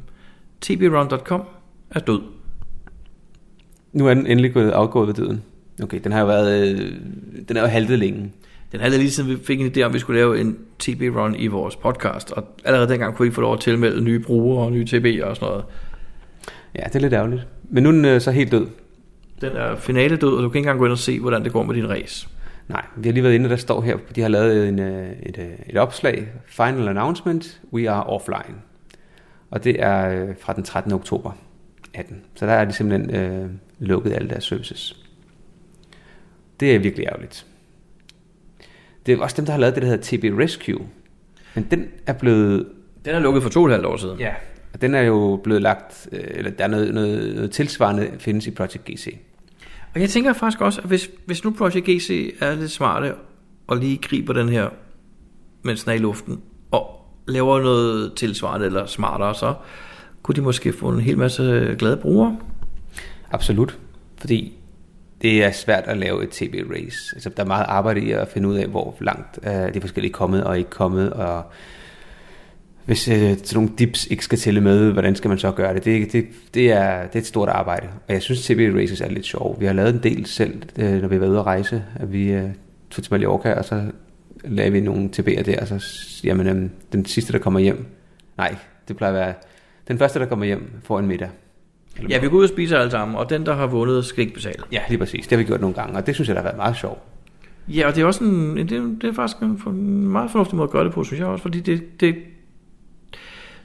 tbrun.com er død. Nu er den endelig gået afgået ved døden. Okay, den har jo været, øh, den er jo haltet længe. Den havde lige siden vi fik en idé om, at vi skulle lave en TB-run i vores podcast, og allerede dengang kunne vi få lov at tilmelde nye brugere og nye TB'er og sådan noget. Ja, det er lidt ærgerligt. Men nu er den øh, så helt død. Den er finale død, og du kan ikke engang gå ind og se, hvordan det går med din race. Nej, vi har lige været inde, der står her, de har lavet en, øh, et, øh, et opslag, Final Announcement, We Are Offline. Og det er øh, fra den 13. oktober 18. Så der er de simpelthen øh, lukket alle deres services. Det er virkelig ærgerligt. Det er også dem, der har lavet det, der hedder TB Rescue. Men den er blevet... Den er lukket for to og et halvt år siden. Ja, og den er jo blevet lagt, øh, eller der er noget, noget, noget tilsvarende findes i Project GC. Og jeg tænker faktisk også, at hvis, hvis nu Project GC er lidt smarte, og lige griber den her, mens den er i luften, og laver noget tilsvarende eller smartere, så kunne de måske få en hel masse glade brugere. Absolut, fordi det er svært at lave et TB-race. Altså, der er meget arbejde i at finde ud af, hvor langt øh, de forskellige er kommet og ikke kommet, og hvis øh, sådan nogle dips ikke skal tælle med, hvordan skal man så gøre det? Det, det, det, er, det er et stort arbejde, og jeg synes, TB Races er lidt sjov. Vi har lavet en del selv, øh, når vi har været ude at rejse, at vi øh, tog til Mallorca, og så lavede vi nogle TB'er der, og så, jamen, øh, den sidste, der kommer hjem, nej, det plejer at være, den første, der kommer hjem, får en middag. Ja, vi går ud og spiser alle sammen, og den, der har vundet, skal ikke betale. Ja, lige præcis. Det har vi gjort nogle gange, og det synes jeg, der har været meget sjovt. Ja, og det er også en, det, er- det er faktisk en, en meget fornuftig måde at gøre det på, synes jeg også, fordi det, det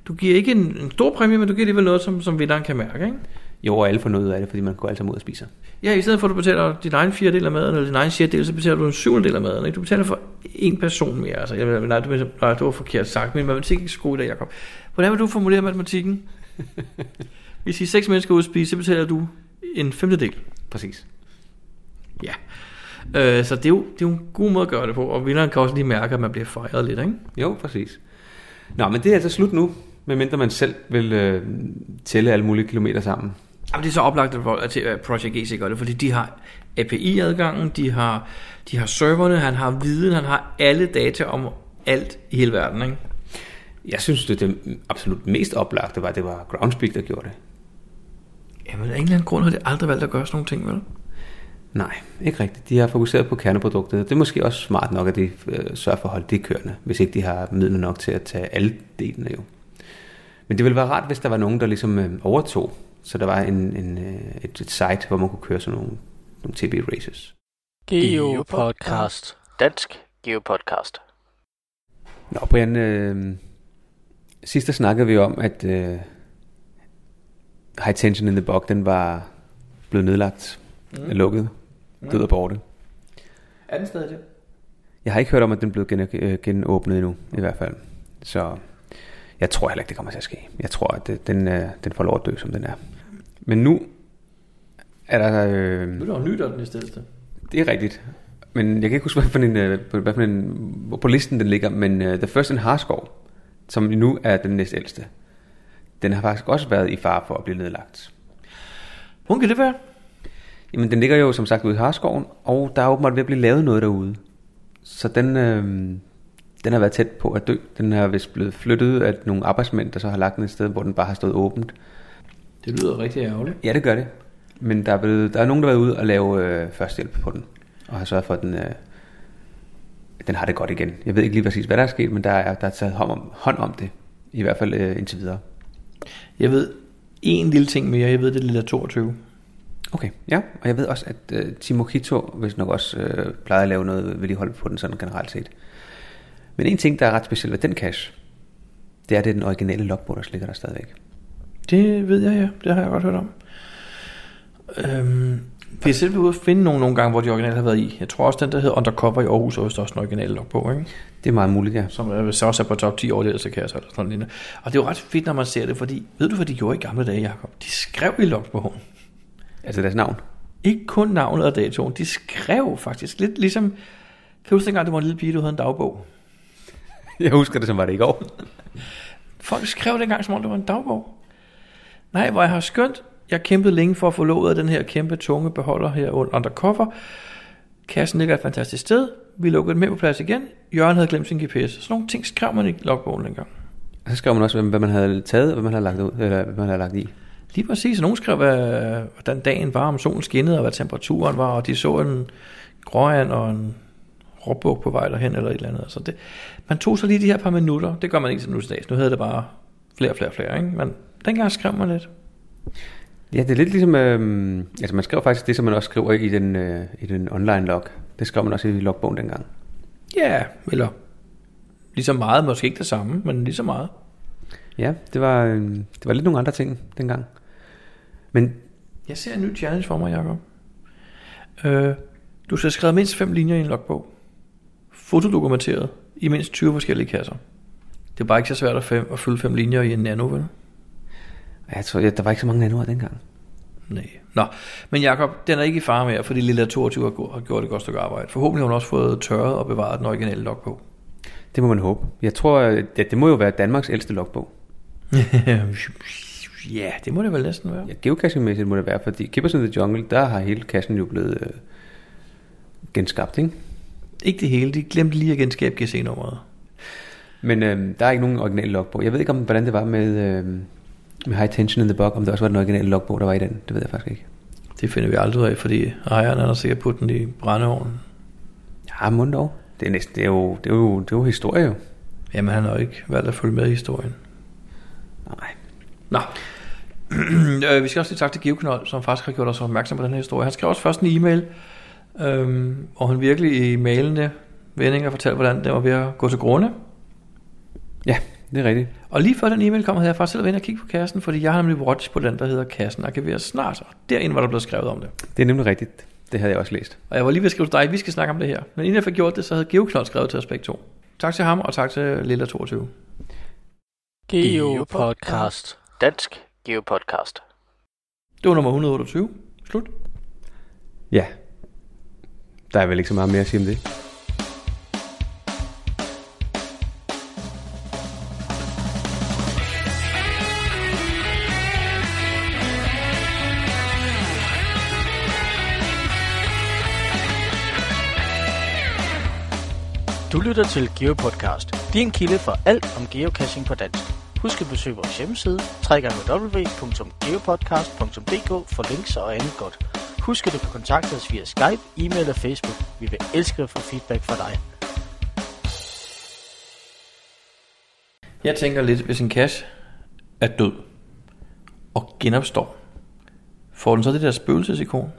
du giver ikke en, en stor præmie, men du giver alligevel noget, som, som vinderen kan mærke, ikke? Jo, og alle får noget ud af det, fordi man går alle sammen ud og spiser. Ja, i stedet for at du betaler din egen fjerdedel af maden, eller din egen sjettedel, så betaler du en syvendel af maden. Ikke? Du betaler for en person mere. Altså, jeg, nej, du, nej, det var forkert sagt. Min matematik er ikke så god i dag, Jacob. Hvordan vil du formulere matematikken? Hvis I seks mennesker ud at spise, så betaler du en femtedel. Præcis. Ja. Øh, så det er, jo, det er jo en god måde at gøre det på, og vinderen kan også lige mærke, at man bliver fejret lidt, ikke? Jo, præcis. Nå, men det er altså slut nu, medmindre man selv vil øh, tælle alle mulige kilometer sammen. Jamen, det er så oplagt, at at Project GC gør det, fordi de har API-adgangen, de har, de har serverne, han har viden, han har alle data om alt i hele verden, ikke? Jeg synes, det, det absolut mest oplagte var, at det var Groundspeak, der gjorde det. Jamen, af en eller anden grund har de aldrig valgt at gøre sådan nogle ting, vel? Nej, ikke rigtigt. De har fokuseret på kerneproduktet. Det er måske også smart nok, at de øh, sørger for at holde det kørende, hvis ikke de har midler nok til at tage alle delene jo. Men det ville være rart, hvis der var nogen, der ligesom øh, overtog, så der var en, en, øh, et, et site, hvor man kunne køre sådan nogle, nogle TB-races. Geopodcast. Dansk Geopodcast. Nå, Brian, øh, sidst snakkede vi om, at øh, High Tension in the Bog, den var blevet nedlagt, Mm. mm. lukket, død og borte. Er den stadig det? Jeg har ikke hørt om, at den blev gen, øh, genåbnet endnu, i hvert fald. Så jeg tror heller ikke, det kommer til at ske. Jeg tror, at det, den, øh, den får lov at dø, som den er. Men nu er der... Øh, Nu er der jo nyt, den i stedet. det er rigtigt. Men jeg kan ikke huske, hvad for en, øh, hvad for en, hvor på listen den ligger, men uh, The First in Harskov, som nu er den næstældste, den har faktisk også været i fare for at blive nedlagt. Hvor kan det være? Jamen, den ligger jo som sagt ude i Harskoven, og der er åbenbart ved at blive lavet noget derude. Så den, øh, den har været tæt på at dø. Den er vist blevet flyttet af nogle arbejdsmænd, der så har lagt den et sted, hvor den bare har stået åbent. Det lyder rigtig ærgerligt. Ja, det gør det. Men der er, blevet, der er nogen, der har været ude og lave øh, førstehjælp på den, og har sørget for, at den, øh, den har det godt igen. Jeg ved ikke lige præcis, hvad der er sket, men der er, der er taget hånd om, hånd om det, i hvert fald øh, indtil videre. Jeg ved en lille ting mere. Jeg ved, det er lille 22. Okay, ja, og jeg ved også, at øh, Timo Kito hvis nok også øh, plejer at lave noget vedligehold på den sådan generelt set. Men en ting, der er ret speciel ved den cache, det er, det er den originale logbog, der ligger der stadigvæk. Det ved jeg, ja. Det har jeg godt hørt om. Øhm, vi har selv ude at finde nogle, nogle gange, hvor de originale har været i. Jeg tror også, den der hedder Undercover i Aarhus, er vist også en original logbog, ikke? Det er meget muligt, ja. Som er, så også er på top 10 overlevelseskasser eller sådan noget. Og det er jo ret fedt, når man ser det, fordi, ved du, hvad de gjorde i gamle dage, Jacob? De skrev i logbogen. Altså deres navn? Ikke kun navnet og datoen, de skrev faktisk. Lidt ligesom, kan du huske dengang, det var en lille pige, du havde en dagbog? Jeg husker det, som var det i går. Folk skrev dengang, som om det var en dagbog. Nej, hvor jeg har skønt. Jeg kæmpede længe for at få låget af den her kæmpe tunge beholder her undercover. Kassen ligger et fantastisk sted. Vi lukkede den med på plads igen. Jørgen havde glemt sin GPS. Sådan nogle ting skrev man i logbogen dengang. Så skrev man også, hvad man havde taget, og hvad man havde lagt ud, eller hvad man havde lagt i. Lige præcis. Nogle skrev, hvad, hvordan dagen var, om solen skinnede, og hvad temperaturen var, og de så en gråand og en råbuk på vej derhen, eller et eller andet. Så det, man tog så lige de her par minutter. Det gør man ikke til nu til dags. Nu hedder det bare flere og flere og flere, ikke? Men dengang skrev man lidt. Ja, det er lidt ligesom, øh, altså man skrev faktisk det, som man også skriver i den, øh, i den online log. Det skrev man også i logbogen dengang. Ja, eller lige så meget, måske ikke det samme, men lige så meget. Ja, det var, øh, det var lidt nogle andre ting dengang. Men Jeg ser en ny challenge for mig, Jacob. Øh, du skal skrevet mindst fem linjer i en logbog. Fotodokumenteret i mindst 20 forskellige kasser. Det er bare ikke så svært at, fem, at fylde fem linjer i en nano, vel? Jeg tror, ja, der var ikke så mange nanoer dengang. Nej. Nå, men Jakob, den er ikke i fare mere, fordi Lilla 22 har, gjort et godt stykke arbejde. Forhåbentlig har hun også fået tørret og bevaret den originale logbog. Det må man håbe. Jeg tror, at det, det må jo være Danmarks ældste logbog. ja, det må det vel næsten være. Ja, geocaching-mæssigt må det være, fordi Keepers in the Jungle, der har hele kassen jo blevet øh, genskabt, ikke? Ikke det hele, de glemte lige at genskabe GC-nummeret. Men øh, der er ikke nogen original logbog. Jeg ved ikke, om hvordan det var med, øh, med High Tension in the Bog, om det også var den originale logbog, der var i den. Det ved jeg faktisk ikke. Det finder vi aldrig ud af, fordi ejeren er sikkert puttet den i brændeovnen. Ja, mund dog. Det er, næsten, det, er jo, det, er jo, det er jo historie jo. Jamen, han har jo ikke valgt at følge med i historien. Nej. Nå. Øh, vi skal også sige tak til Geoknold, som faktisk har gjort os opmærksom på den her historie. Han skrev også først en e-mail, øhm, og han virkelig i mailene vendinger fortalte, hvordan det var ved at gå til grunde. Ja, det er rigtigt. Og lige før den e-mail kom, havde jeg faktisk selv været inde og kigge på kassen, fordi jeg har nemlig watch på den, der hedder Kassen Arkiveres Snart, og derinde var der blevet skrevet om det. Det er nemlig rigtigt. Det havde jeg også læst. Og jeg var lige ved at skrive til dig, vi skal snakke om det her. Men inden jeg fik gjort det, så havde Geoknold skrevet til os begge to. Tak til ham, og tak til Lilla 22. Geopodcast. Dansk Geopodcast. Det var nummer 128. Slut. Ja. Der er vel ikke så meget mere at sige om det. Du lytter til GeoPodcast, din kilde for alt om geocaching på dansk. Husk at besøge vores hjemmeside, www.geopodcast.dk for links og andet godt. Husk at du kan kontakte os via Skype, e-mail og Facebook. Vi vil elske at få feedback fra dig. Jeg tænker lidt, hvis en cache er død og genopstår, får den så det der spøgelsesikon?